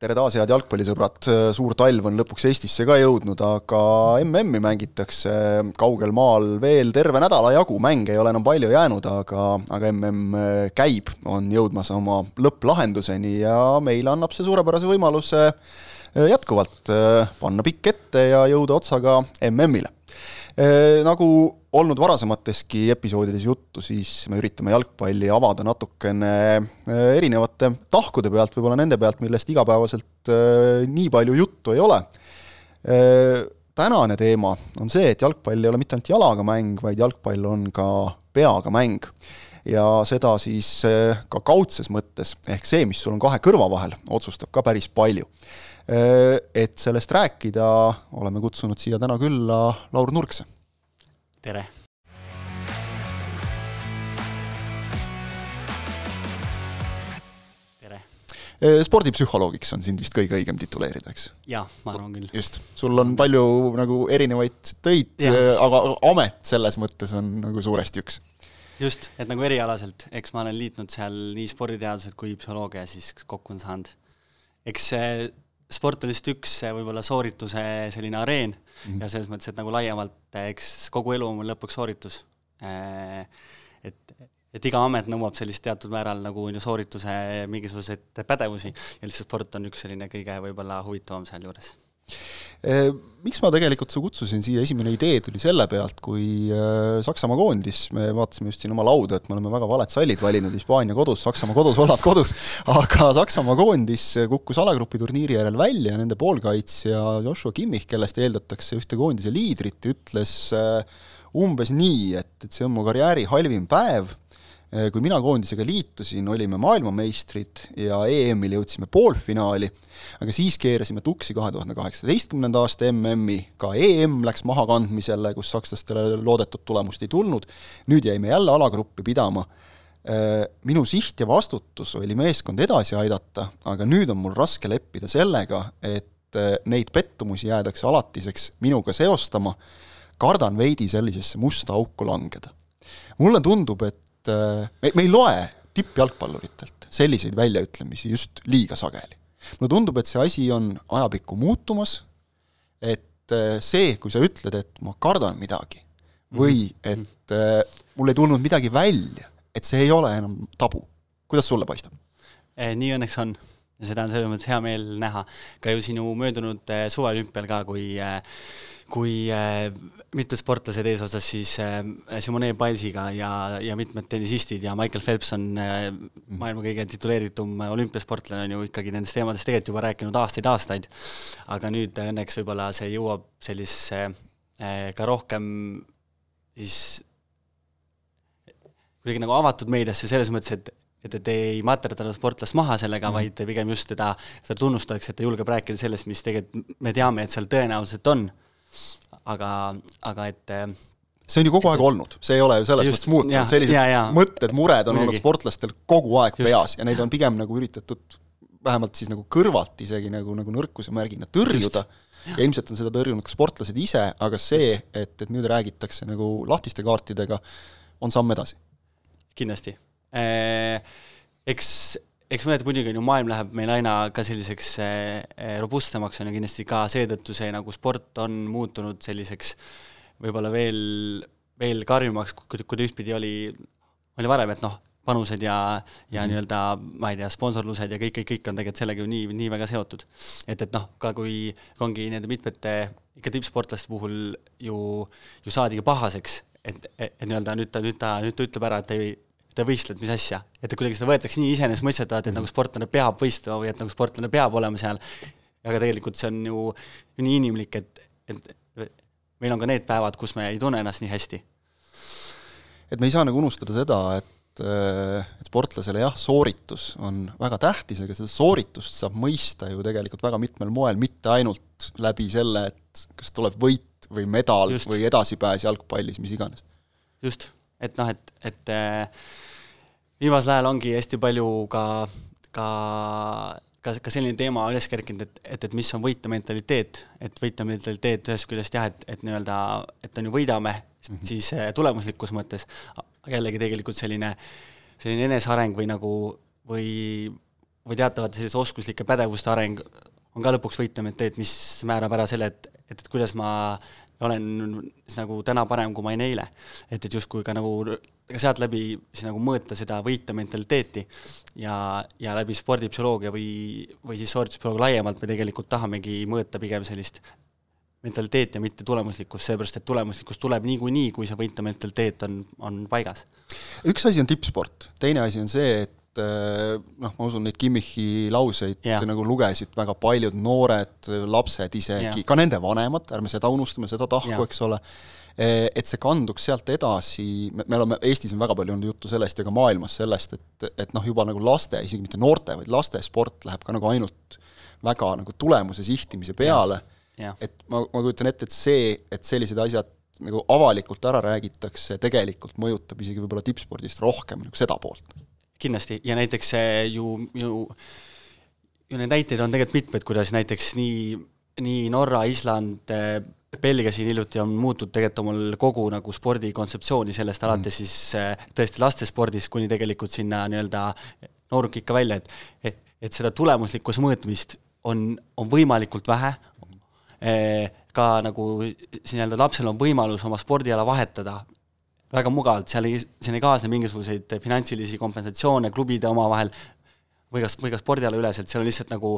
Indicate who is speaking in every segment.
Speaker 1: tere taas, head jalgpallisõbrad, suur talv on lõpuks Eestisse ka jõudnud, aga MM-i mängitakse kaugel maal veel terve nädala jagu, mänge ei ole enam palju jäänud, aga, aga MM käib, on jõudmas oma lõpplahenduseni ja meile annab see suurepärase võimaluse jätkuvalt panna pikk ette ja jõuda otsaga MM-ile. Nagu olnud varasemateski episoodides juttu, siis me üritame jalgpalli avada natukene äh, erinevate tahkude pealt, võib-olla nende pealt, millest igapäevaselt äh, nii palju juttu ei ole. Äh, tänane teema on see, et jalgpall ei ole mitte ainult jalaga mäng, vaid jalgpall on ka peaga mäng. ja seda siis ka kaudses mõttes, ehk see, mis sul on kahe kõrva vahel, otsustab ka päris palju. Et sellest rääkida, oleme kutsunud siia täna külla Laur Nurkse
Speaker 2: tere! tere!
Speaker 1: Eh, spordipsühholoogiks on sind vist kõige õigem tituleerida, eks?
Speaker 2: jah, ma arvan küll.
Speaker 1: just, sul on palju nagu erinevaid töid, eh, aga amet selles mõttes on nagu suuresti üks
Speaker 2: just, et nagu erialaselt, eks ma olen liitnud seal nii sporditeadused kui psühholoogia siis kokku on saanud. eks see sport on lihtsalt üks võib-olla soorituse selline areen mm -hmm. ja selles mõttes, et nagu laiemalt, eks kogu elu on lõpuks sooritus. Äh, et, et iga amet nõuab sellist teatud määral nagu on ju soorituse mingisuguseid pädevusi ja lihtsalt sport on üks selline kõige võib-olla huvitavam sealjuures
Speaker 1: miks ma tegelikult su kutsusin siia, esimene idee tuli selle pealt, kui eh, Saksamaa koondis, me vaatasime just siin oma lauda, et me oleme väga valed sallid valinud, Hispaania kodus, Saksamaa kodus, Holland kodus, aga Saksamaa koondis kukkus alagrupi turniiri järel välja, nende poolkaitsja Joshua Kimmich, kellest eeldatakse ühte koondise liidrit, ütles eh, umbes nii, et, et see on mu karjääri halvim päev. Äh, kui mina koondisega liitusin, olime maailmameistrid ja EM-il jõudsime poolfinaali, aga siis keerasime tuksi kahe tuhande kaheksateistkümnenda aasta MM-i, ka EM läks mahakandmisele, kus sakslastele loodetud tulemust ei tulnud, nüüd jäime jälle alagruppi pidama. Äh, minu siht ja vastutus oli meeskond edasi aidata, aga nüüd on mul raske leppida sellega, et äh, neid pettumusi jäädakse alatiseks minuga seostama, kardan veidi sellisesse musta auku langeda. mulle tundub, et Äh, me, me ei loe tippjalgpalluritelt selliseid väljaütlemisi just liiga sageli. mulle tundub, et see asi on ajapikku muutumas, et äh, see, kui sa ütled, et ma kardan midagi või mhm. et äh, mul ei tulnud midagi välja, et see ei ole enam tabu. kuidas sulle paistab?
Speaker 2: nii õnneks on ja seda on selles mõttes hea meel näha. ka ju sinu möödunud suveolümpial ka, kui kui äh, mitu sportlased eesotsas siis äh, Simone Bilesiga ja, ja mitmed tennisistid ja Michael Phelps on äh, maailma kõige tituleeritum olümpiasportlane, on ju ikkagi nendest teemadest tegelikult juba rääkinud aastaid-aastaid. aga nüüd õnneks võib-olla see jõuab sellisesse ka rohkem siis kuidagi nagu avatud meediasse selles mõttes, et et, et ei materdatud sportlast maha sellega mm, -hmm. vaid pigem just teda, teda tunnustatakse, et ta julgeb rääkida sellest, mis tegelikult me teame, et seal tõenäoliselt on aga, aga et äh,
Speaker 1: see on ju kogu aeg olnud, see ei ole ju selles just, mõttes muutunud, sellised ja, ja. mõtted, mured on Muidugi. olnud sportlastel kogu aeg just. peas ja neid on pigem nagu üritatud vähemalt siis nagu kõrvalt isegi nagu, nagu nõrkuse märgina tõrjuda ja. ja ilmselt on seda tõrjunud ka sportlased ise, aga see, et, et nüüd räägitakse nagu lahtiste kaartidega, on samm edasi.
Speaker 2: kindlasti. Äh, eks eks mõned muidugi on ju, maailm läheb meil aina ka selliseks äh, robustsemaks, on ju kindlasti ka seetõttu see nagu sport on muutunud selliseks võib-olla veel, veel karjumaks, kui, kui ta ühtpidi oli, oli varem, et noh, panused ja, ja mm. nii-öelda ma ei tea, sponsorlused ja kõik, kõik, kõik on tegelikult sellega ju nii, nii väga seotud. et, et noh, ka kui ongi nende mitmete ikka tippsportlaste puhul ju, ju saadigi pahaseks, et, et, et nii-öelda nüüd ta, nüüd ta, nüüd ta ütleb ära, et ei ta võistled, mis asja. et kuidagi seda võetakse nii iseenesestmõistetavalt, et mm -hmm. nagu sportlane peab võistlema või et nagu sportlane peab olema seal, aga tegelikult see on ju nii inimlik, et, et meil on ka need päevad, kus me ei tunne ennast nii hästi.
Speaker 1: et me ei saa nagu unustada seda, et et sportlasele jah, sooritus on väga tähtis, aga seda sooritust saab mõista ju tegelikult väga mitmel moel, mitte ainult läbi selle, et kas tuleb võit või medal Just. või edasipääs jalgpallis, mis iganes.
Speaker 2: just et noh, et, et äh, viimasel ajal ongi hästi palju ka, ka ka, ka selline teema üles kerkinud, et, et, et mis on võitjamentaliteet, et võitjamentaliteet ühest küljest jah, et, et nii-öelda, et on ju võidame mm, -hmm. siis äh, tulemuslikus mõttes, aga jällegi tegelikult selline, selline eneseareng või nagu, või või teatavate selliste oskuslike pädevuste areng on ka lõpuks võitlementeet, mis määrab ära selle, et, et, et kuidas ma olen siis nagu täna parem, kui ma olin eile. et, et justkui ka nagu ka sealt läbi siis nagu mõõta seda võitja mentaliteeti ja, ja läbi spordipsühholoogia või, või siis soorituspsühholoogia laiemalt me tegelikult tahamegi mõõta pigem sellist mentaliteet ja mitte tulemuslikkus, seepärast et tulemuslikkus tuleb niikuinii, kui see võitja mentaliteet on, on paigas.
Speaker 1: üks asi on tippsport, teine asi on see, et noh, ma usun, neid Kimmichi lauseid yeah. nagu lugesid väga paljud noored lapsed isegi ka nende vanemad, ärme seda unustame, seda tahku eks ole, et see kanduks sealt edasi, me oleme, Eestis on väga palju olnud juttu sellest ja ka maailmas sellest, et, et noh, juba nagu laste, isegi mitte noorte, vaid laste sport läheb ka nagu ainult väga nagu tulemuse sihtimise peale Ja. et ma, ma kujutan ette, et see, et sellised asjad nagu avalikult ära räägitakse, tegelikult mõjutab isegi võib-olla tippspordist rohkem nagu seda poolt.
Speaker 2: Kindlasti, ja näiteks ju, ju, ju neid näiteid on tegelikult mitmeid, kuidas näiteks nii, nii Norra, Island, Belgia siin hiljuti on muutnud tegelikult omal kogu nagu spordikontseptsiooni sellest alates mm. siis tõesti lastespordist kuni tegelikult sinna nii-öelda noorukikka välja, et et seda tulemuslikkuse mõõtmist on, on võimalikult vähe, Eh, ka nagu nii-öelda lapsel on võimalus oma spordiala vahetada väga mugavalt, seal ei, siin ei kaasne mingisuguseid finantsilisi kompensatsioone klubide omavahel või ka, või ka spordiala üleselt, seal on lihtsalt nagu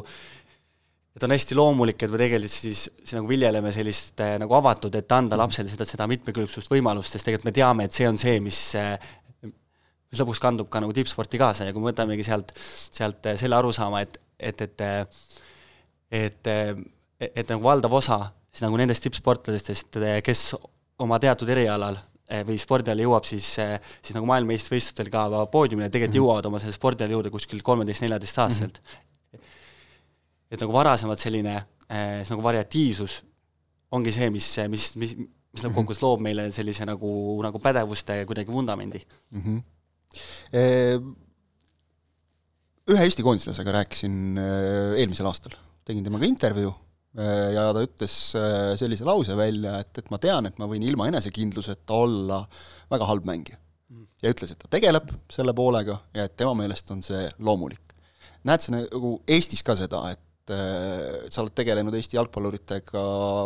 Speaker 2: et on hästi loomulik, et me tegelikult siis, siis nagu viljeleme sellist äh, nagu avatud, et anda lapsele seda, seda mitmekülgsust võimalust, sest tegelikult me teame, et see on see, mis äh, mis lõpuks kandub ka nagu tippsporti kaasa. Ja kui me võtamegi sealt, sealt selle arusaama, et, et, et et, et et nagu valdav osa siis nagu nendest tippsportlastest, kes oma teatud erialal eh, või spordiala jõuab siis, eh, siis nagu maailmameistrivõistlustel ka poodiumile, tegelikult mm -hmm. jõuavad oma selle spordiala juurde kuskil kolmeteist-neljateist-aastaselt mm. -hmm. et nagu varasemalt selline äh, nagu variatiivsus ongi see, mis, mis, mis, mis lõppkokkuvõttes loob meile sellise nagu, nagu pädevuste kuidagi vundamendi mm. -hmm.
Speaker 1: E ühe Eesti koondislasega rääkisin eelmisel aastal, tegin temaga intervjuu ja ta ütles äh, sellise lause välja, et, et ma tean, et ma võin ilma enesekindluseta olla väga halb mängija. Ja ütles, et ta tegeleb selle poolega ja et tema meelest on see loomulik. näed sa nagu Eestis ka seda, et et äh, sa oled tegelenud Eesti jalgpalluritega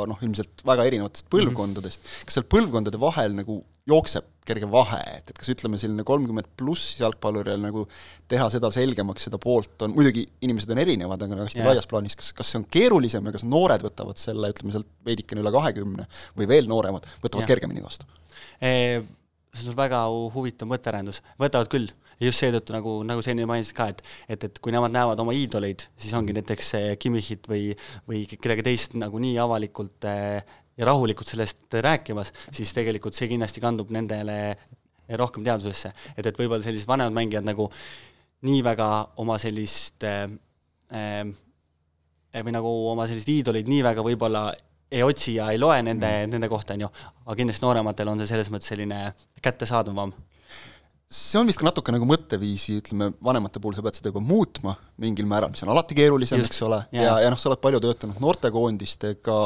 Speaker 1: noh, ilmselt väga erinevatest mhm. põlvkondadest, kas seal põlvkondade vahel nagu jookseb kerge vahe, et, et kas ütleme, selline kolmkümmend pluss jalgpalluril nagu teha seda selgemaks, seda poolt on, muidugi inimesed on erinevad, aga hästi yeah. laias plaanis, kas, kas see on keerulisem ja kas noored võtavad selle, ütleme sealt veidikene üle kahekümne või veel nooremad, võtavad yeah. kergemini vastu?
Speaker 2: see on väga huvitav mõttearendus, võtavad küll ja just seetõttu nagu, nagu sa enne mainisid ka, et, et, et kui nemad näevad oma iidoleid, siis ongi näiteks Kimmichit või, või kedagi teist nagu nii avalikult eh, ja rahulikult sellest rääkimas, siis tegelikult see kindlasti kandub nendele rohkem teadvusesse, et, et võib-olla sellised vanemad mängijad nagu nii väga oma sellist äh, või nagu oma selliseid iidoleid nii väga võib-olla ei otsi ja ei loe nende mm., nende kohta, on ju, aga kindlasti noorematel on see selles mõttes selline kättesaadavam
Speaker 1: see on vist ka natuke nagu mõtteviisi, ütleme, vanemate puhul sa pead seda juba muutma mingil määral, mis on alati keerulisem, eks ole, ja, ja, ja noh, sa oled palju töötanud noortekoondistega,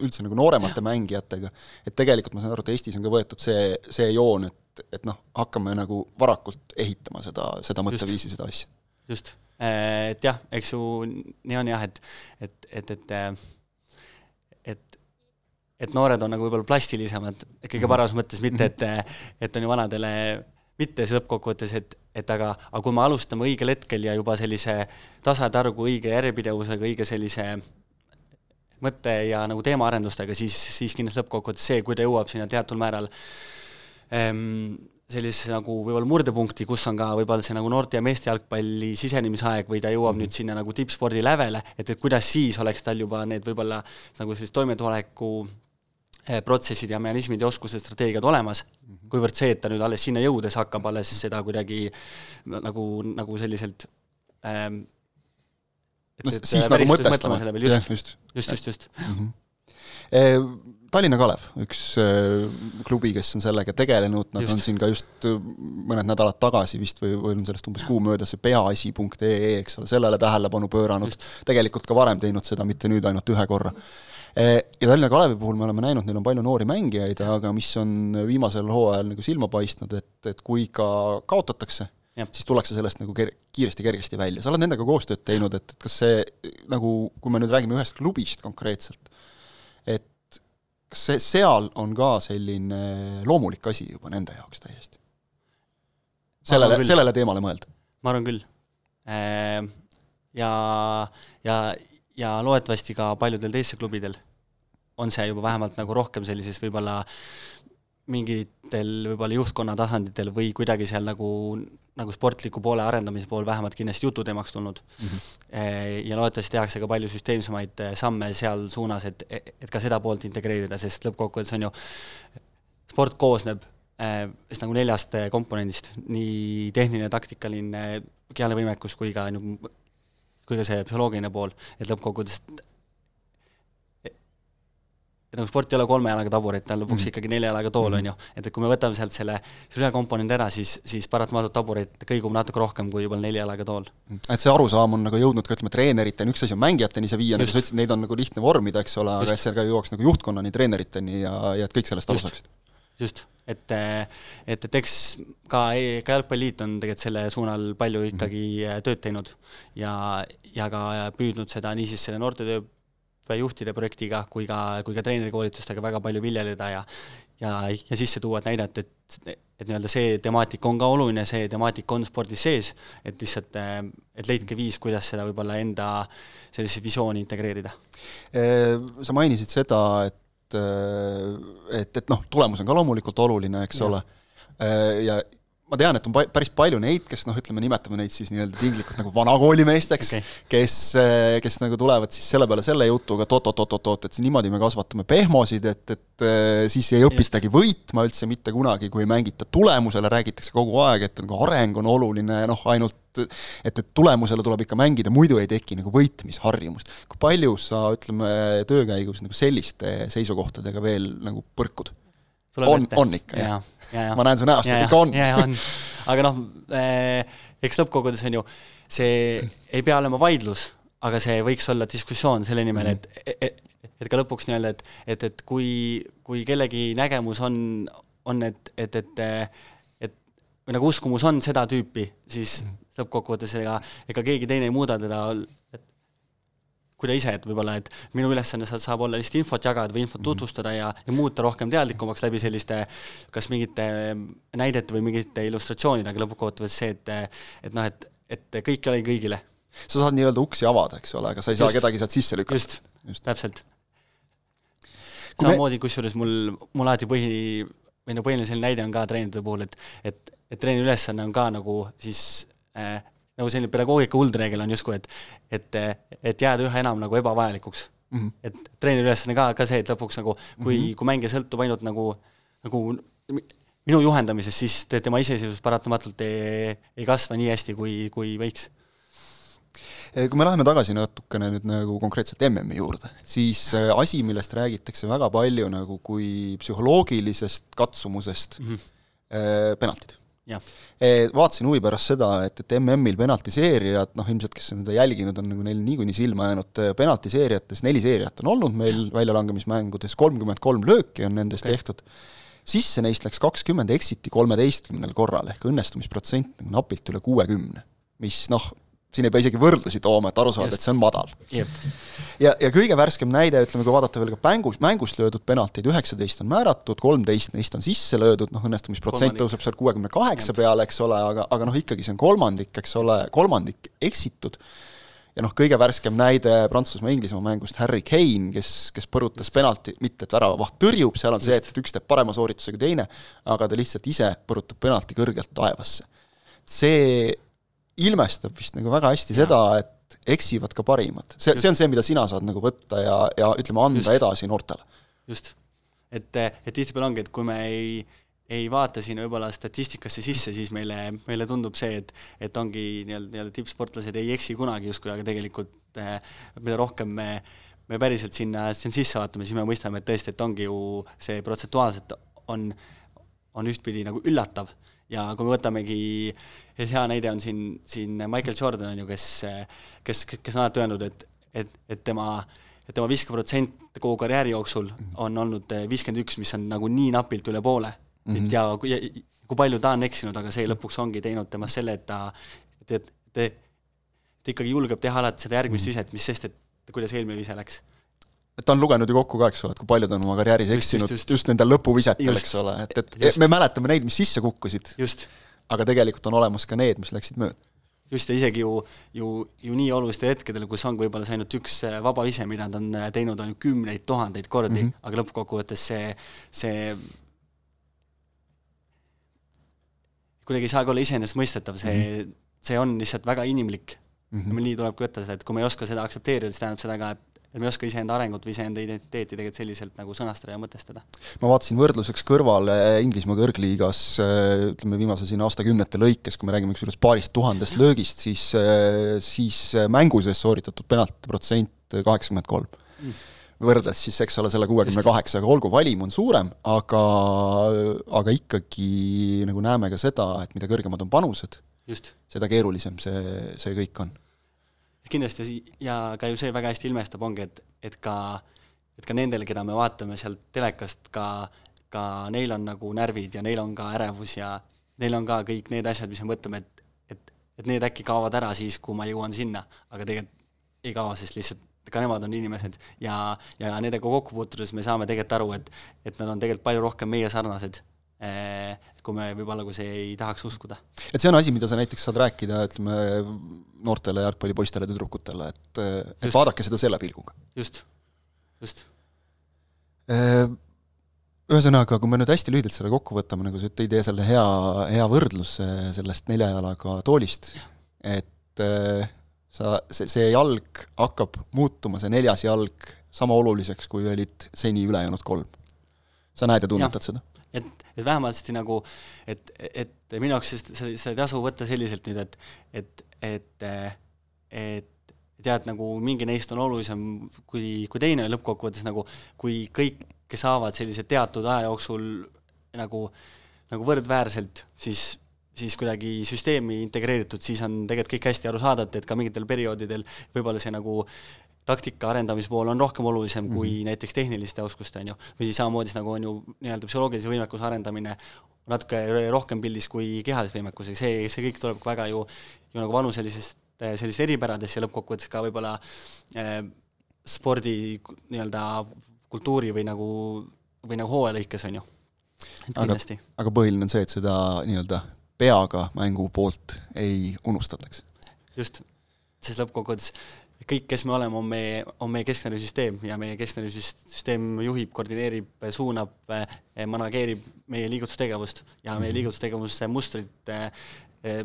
Speaker 1: üldse nagu nooremate mängijatega, et tegelikult ma saan aru, et Eestis on ka võetud see, see joon, et, et noh, hakkame nagu varakult ehitama seda, seda mõtteviisi, seda asja.
Speaker 2: just, et jah, eks ju nii on jah, et, et, et, et et et noored on nagu võib-olla plastilisemad, kõige mhm. paremas mõttes, mitte et, et on ju vanadele mitte see lõppkokkuvõttes, et, et aga, aga kui me alustame õigel hetkel ja juba sellise tasatargu, õige järjepidevusega, õige sellise mõtte ja nagu teemaarendustega, siis, siis kindlasti lõppkokkuvõttes see, kui ta jõuab sinna teatud määral ähm, sellisesse nagu võib-olla murdepunkti, kus on ka võib-olla see nagu noorte ja meeste jalgpalli sisenemisaeg või ta jõuab mm -hmm. nüüd sinna nagu tippspordi lävele, et, et kuidas siis oleks tal juba need võib-olla nagu sellised toimetuleku protsessid ja mehhanismid ja oskused, strateegiad olemas, mhm. kuivõrd see, et ta nüüd alles sinna jõudes hakkab alles seda kuidagi nagu, nagu selliselt ähm,
Speaker 1: et, no siis nagu mõtestama,
Speaker 2: jah, just. just, just, just mm.
Speaker 1: -hmm. E, Tallinna Kalev, üks äh, klubi, kes on sellega tegelenud, nad just. on siin ka just mõned nädalad tagasi vist või, või on sellest umbes kuu möödas see peaasi.ee, eks ole, sellele tähelepanu pööranud, tegelikult ka varem teinud seda, mitte nüüd ainult ühe korra Eh, ja Tallinna Kalevi puhul me oleme näinud, neil on palju noori mängijaid, aga mis on viimasel hooajal nagu silma paistnud, et, et kui ka kaotatakse, siis tullakse sellest nagu ker-, kiiresti kergesti välja, sa oled nendega koostööd teinud, et, et kas see nagu, kui me nüüd räägime ühest klubist konkreetselt, et kas see, seal on ka selline loomulik asi juba nende jaoks täiesti? sellele, sellele teemale mõelda?
Speaker 2: ma arvan küll. Ehm, ja, ja, ja loodetavasti ka paljudel teistel klubidel on see juba vähemalt nagu rohkem sellises võib-olla mingitel võib-olla juhtkonna tasanditel või kuidagi seal nagu, nagu sportliku poole arendamise pool vähemalt kindlasti jututeemaks tulnud mm. -hmm. ja loodetavasti tehakse ka palju süsteemsemaid eh, samme seal suunas, et, et ka seda poolt integreerida, sest lõppkokkuvõttes on ju, sport koosneb vist nagu neljast komponendist, nii tehniline, taktikaline, kehaline võimekus kui ka nagu, kui ka see psühholoogiline pool, et lõppkokkuvõttes et nagu sport ei ole kolme jalaga taburet, ta on lõpuks mm. ikkagi nelja jalaga tool, on ju. et, et kui me võtame sealt selle, selle ühe komponendi ära, siis, siis paratamatult taburet kõigub natuke rohkem kui juba nelja jalaga tool.
Speaker 1: Mm. et see arusaam on nagu jõudnud ka ütleme, treeneriteni, üks asi on mängijateni see viia, nagu sa ütlesid, neid on nagu lihtne vormida, eks ole, aga et see ka jõuaks nagu juhtkonnani, treeneriteni ja, ja et kõik sellest aru saaksid.
Speaker 2: just, et, et, et eks ka, ka Jalgpalliliit on tegelikult selle suunal palju ikkagi mm -hmm. tööd teinud ja, ja ka püüdnud seda niisiis selle noortetöö juhtide projektiga kui ka, kui ka treenerikoolitustega väga palju viljeleda ja ja, ja sisse tuua, et näidata, et, et nii-öelda see temaatika on ka oluline, see temaatika on spordis sees, et lihtsalt, et leidke viis, kuidas seda võib-olla enda sellisesse visiooni integreerida.
Speaker 1: Sa mainisid seda, et, et, et noh, tulemus on ka loomulikult oluline, eks ja. ole, ja ma tean, et on päris palju neid, kes noh, ütleme, nimetame neid siis nii-öelda tinglikult nagu vanakoolimeesteks okay., kes, eh, kes nagu tulevad siis selle peale selle jutuga, et oot-oot-oot-oot, et niimoodi me kasvatame pehmosid, et, et eh, siis ei õpitagi võitma üldse mitte kunagi, kui ei mängita tulemusele, räägitakse kogu aeg, et nagu areng on oluline, noh, ainult et, et tulemusele tuleb ikka mängida, muidu ei teki nagu võitmisharjumust. kui palju sa, ütleme, töö käigus nagu selliste seisukohtadega veel nagu põrkud? On, on ikka, jah? ma näen su näost, et ikka on.
Speaker 2: aga noh eh,, eks lõppkokkuvõttes on ju, see ei pea olema vaidlus, aga see võiks olla diskussioon selle nimel -hmm. et, et, et ka lõpuks nii-öelda, et, et, et kui, kui kellegi nägemus on, on, et, et, et, et või nagu uskumus on seda tüüpi, siis -hmm. lõppkokkuvõttes ega, ega keegi teine ei muuda teda kui ta ise, et võib-olla, et minu ülesanne saab olla lihtsalt infot jagada või infot mhm. tutvustada ja, ja muuta rohkem teadlikumaks läbi selliste kas mingite näidete või mingite illustratsioonidega, lõppkokkuvõttes see, et et noh, et, et kõik ei ole kõigile.
Speaker 1: sa saad nii-öelda uksi avada, eks ole, aga sa ei just, saa kedagi sealt sisse lükata.
Speaker 2: just, just., täpselt. samamoodi me..., kusjuures mul, mul alati põhi, või no põhiline selline näide on ka treenerite puhul, et et, et treeneri ülesanne on ka nagu siis äh, nagu selline pedagoogika üldreegel on justkui, et et, et jääda üha enam nagu ebavajalikuks mm. -hmm. et treeneri ülesanne ka, ka see, et lõpuks nagu kui mm, -hmm. kui mängija sõltub ainult nagu, nagu minu juhendamisest, siis tema iseseisvus paratamatult ei, ei kasva nii hästi, kui, kui võiks
Speaker 1: kui me läheme tagasi natukene nüüd nagu konkreetselt MM-i juurde, siis äh, asi, millest räägitakse väga palju nagu kui psühholoogilisest katsumusest mm, -hmm. penaltid Eh, vaatasin huvi pärast seda, et, et MM-il penaltiseerijad, noh ilmselt, kes seda jälginud, on nagu neil niikuinii silma jäänud, eh, penaltiseerijates neli seeriat on olnud meil väljalangemismängudes, kolmkümmend kolm lööki on nendest okay. tehtud, sisse neist läks kakskümmend, exiti kolmeteistkümnel korral, ehk õnnestumisprotsent nagu napilt üle kuuekümne, mis noh, siin ei pea isegi võrdlusi tooma, et aru saada, et see on madal. ja, ja kõige värskem näide, ütleme, kui vaadata veel ka mängus, mängust löödud penaltid, üheksateist on määratud, kolmteist neist on sisse löödud, noh õnnestumisprotsent tõuseb seal kuuekümne kaheksa peale, eks ole, aga, aga noh, ikkagi see on kolmandik, eks ole, kolmandik eksitud, ja noh, kõige värskem näide Prantsusmaa-Inglismaa mängust, Harry Kane, kes, kes põrutas penalti, mitte et väravavaht tõrjub, seal on see, et, üks teeb parema sooritusega teine, aga ta lihtsalt ise põrutab penalti kõrgelt taevasse. see ilmestab vist nagu väga hästi ja. seda, et eksivad ka parimad. see, see on see, mida sina saad nagu võtta ja, ja ütleme, anda just. edasi noortele.
Speaker 2: just. et, et tihtipeale ongi, et kui me ei, ei vaata siin võib-olla statistikasse sisse, siis meile, meile tundub see, et, et ongi nii-öelda, nii-öelda tippsportlased ei eksi kunagi justkui, aga tegelikult eh, mida rohkem me me päriselt sinna, sinna sisse vaatame, siis me mõistame, et tõesti, et ongi ju see protsentuaalselt on, on ühtpidi nagu üllatav ja kui me võtamegi, hea näide on siin, siin Michael Jordan on ju, kes, kes, kes on alati öelnud, et, et, et tema, et tema viskeprotsent kogu karjääri jooksul on olnud viiskümmend üks, mis on nagu nii napilt üle poole mm. -hmm. et ja kui, kui palju ta on eksinud, aga see lõpuks ongi teinud temast selle, et ta, et, et, et ta ikkagi julgeb teha alati seda järgmist mm. viset, mis sest, et kuidas eelmine vise läks
Speaker 1: et ta on lugenud ju kokku ka, eks ole, et kui palju ta on oma karjääris eksinud just, just, just nendel lõpuvisetel, eks ole, et, et just. me mäletame neid, mis sisse kukkusid. aga tegelikult on olemas ka need, mis läksid mööda.
Speaker 2: just, ja isegi ju, ju, ju nii olulistel hetkedel, kus ongi võib-olla see ainult üks äh, vaba vise, mida ta on äh, teinud, on ju kümneid tuhandeid kordi mm, -hmm. aga lõppkokkuvõttes see, see kuidagi ei saagi olla iseenesestmõistetav, see mm, -hmm. see on lihtsalt väga inimlik mm. -hmm. nii tulebki võtta seda, et kui me ei oska seda aktsepteerida, siis tähendab seda ka, et et me ei oska iseenda arengut või iseenda identiteeti tegelikult selliselt nagu sõnastada ja mõtestada.
Speaker 1: ma vaatasin võrdluseks kõrvale Inglismaa kõrgliigas ütleme, viimase siin aastakümnete lõikes, kui me räägime kusjuures paarist tuhandest löögist, siis, siis mängu sees sooritatud penaltide protsent kaheksakümmend kolm mm. võrdles siis, eks ole, selle kuuekümne kaheksaga, olgu, valim on suurem, aga, aga ikkagi nagu näeme ka seda, et mida kõrgemad on panused, seda keerulisem see, see kõik on
Speaker 2: kindlasti ja ka ju see väga hästi ilmestab, ongi, et, et ka, et ka nendel, keda me vaatame sealt telekast, ka, ka neil on nagu närvid ja neil on ka ärevus ja neil on ka kõik need asjad, mis me mõtleme, et, et, et need äkki kaovad ära siis, kui ma jõuan sinna, aga tegelikult ei kao, sest lihtsalt ka nemad on inimesed ja, ja nendega kokku puutudes me saame tegelikult aru, et, et nad on tegelikult palju rohkem meie sarnased Eh, kui me võib-olla, kui see ei tahaks uskuda.
Speaker 1: et see on asi, mida sa näiteks saad rääkida, ütleme, noortele jalgpallipoistele, tüdrukutele, et, et vaadake seda selle pilguga.
Speaker 2: just, just.
Speaker 1: Eh, ühesõnaga, kui me nüüd hästi lühidalt selle kokku võtame, nagu sa tõid selle hea, hea võrdluse sellest nelja jalaga toolist, et eh, sa, see, see jalg hakkab muutuma, see neljas jalg, sama oluliseks, kui olid seni ülejäänud kolm. sa näed ja tunnetad ja. seda?
Speaker 2: Et, et vähemasti nagu, et, et minu jaoks seda, ei tasu võtta selliselt nüüd, et, et, et, et tead, nagu mingi neist on olulisem kui, kui teine lõppkokkuvõttes nagu, kui kõik saavad sellise teatud aja jooksul nagu, nagu võrdväärselt, siis siis kuidagi süsteemi integreeritud, siis on tegelikult kõik hästi arusaadav, et ka mingitel perioodidel võib-olla see nagu taktika arendamise pool on rohkem olulisem mm -hmm. kui mhm. näiteks tehniliste oskuste, on ju, või siis samamoodi nagu on ju nii-öelda psühholoogilise võimekuse arendamine natuke rohkem pildis kui kehalise võimekusega, see, see kõik tuleb väga ju, ju nagu vanuselisest sellisest eripäradest ja lõppkokkuvõttes ka võib-olla eh, spordi nii-öelda kultuuri või nagu, või nagu hooaja lõikes, on ju.
Speaker 1: aga, aga põhiline on see, et seda nii-öelda peaga mängu poolt ei unustataks.
Speaker 2: just, sest lõppkokkuvõttes kõik, kes me oleme, on meie, on meie kesknärvisüsteem ja meie kesknärvisüsteem juhib, koordineerib, suunab, eh, manageerib meie liigutustegevust ja meie mhm. liigutustegevuse mustrit eh, eh,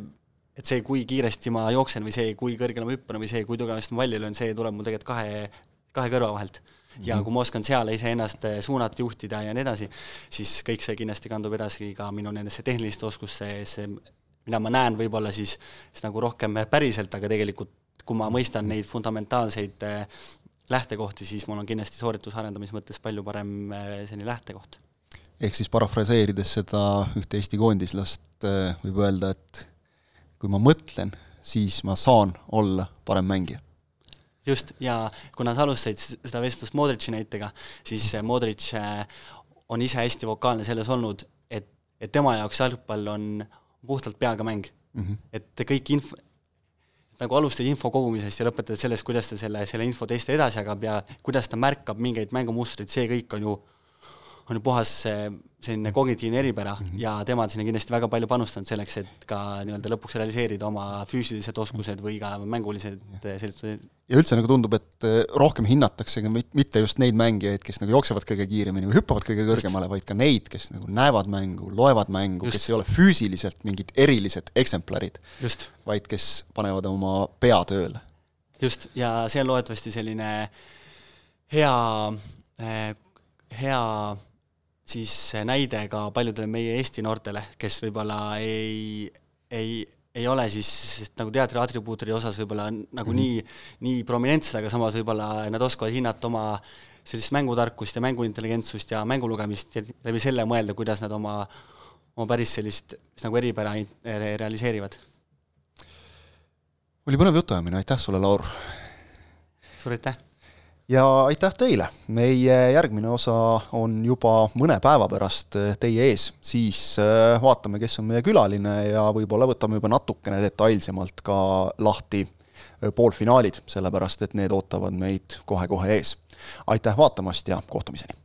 Speaker 2: et see, kui kiiresti ma jooksen või see, kui kõrgele ma hüppan või see, kui tugevasti ma valli löön, see tuleb mul tegelikult kahe, kahe kõrva vahelt. ja mhm. kui ma oskan seal iseennast suunata, juhtida ja nii edasi, siis kõik see kindlasti kandub edasi ka minu nendesse tehniliste oskusse, see, mida ma näen võib-olla siis, siis nagu rohkem päriselt, aga tegelikult kui ma mõistan neid fundamentaalseid äh, lähtekohti, siis mul on kindlasti soorituse arendamise mõttes palju parem äh, selline lähtekoht.
Speaker 1: ehk siis parafraseerides seda ühte Eesti koondislast, äh, võib öelda, et kui ma mõtlen, siis ma saan olla parem mängija.
Speaker 2: just, ja kuna sa alustasid seda vestlust Modritši näitega, siis Modritš on ise hästi vokaalne selles olnud, et, et tema jaoks jalgpall on puhtalt peaga mäng mm. -hmm. et kõik inf-, nagu alustad info kogumisest ja lõpetad sellest, kuidas ta selle, selle info teiste edasi jagab ja kuidas ta märkab mingeid mängumustreid, see kõik on ju, on ju puhas selline kognitiivne eripära mm -hmm. ja tema on sinna kindlasti väga palju panustanud selleks, et ka nii-öelda lõpuks realiseerida oma füüsilised oskused või ka mängulised sellised
Speaker 1: ja üldse nagu tundub, et eh, rohkem hinnataksegi mitte just neid mängijaid, kes nagu jooksevad kõige kiiremini või hüppavad kõige kõrgemale, vaid ka neid, kes nagu näevad mängu, loevad mängu, kes ei ole füüsiliselt mingid erilised eksemplarid, vaid kes panevad oma pea tööle.
Speaker 2: just, ja see on loodetavasti selline hea, eh, hea siis näide ka paljudele meie Eesti noortele, kes võib-olla ei, ei, ei ole siis nagu teatri atribuutide osas võib-olla nagu mm -hmm. nii, nii prominentsed, aga samas võib-olla nad oskavad hinnata oma sellist mängutarkust ja mänguintelligentsust ja mängulugemist ja läbi selle mõelda, kuidas nad oma, oma päris sellist nagu eripära realiseerivad.
Speaker 1: oli põnev jutuajamine, aitäh sulle, Laur!
Speaker 2: suur aitäh!
Speaker 1: Ja aitäh teile, meie järgmine osa on juba mõne päeva pärast teie ees, siis äh, vaatame, kes on meie külaline ja võib-olla võtame juba natukene detailsemalt ka lahti äh, poolfinaalid, sellepärast et need ootavad meid kohe-kohe ees. aitäh vaatamast ja kohtumiseni!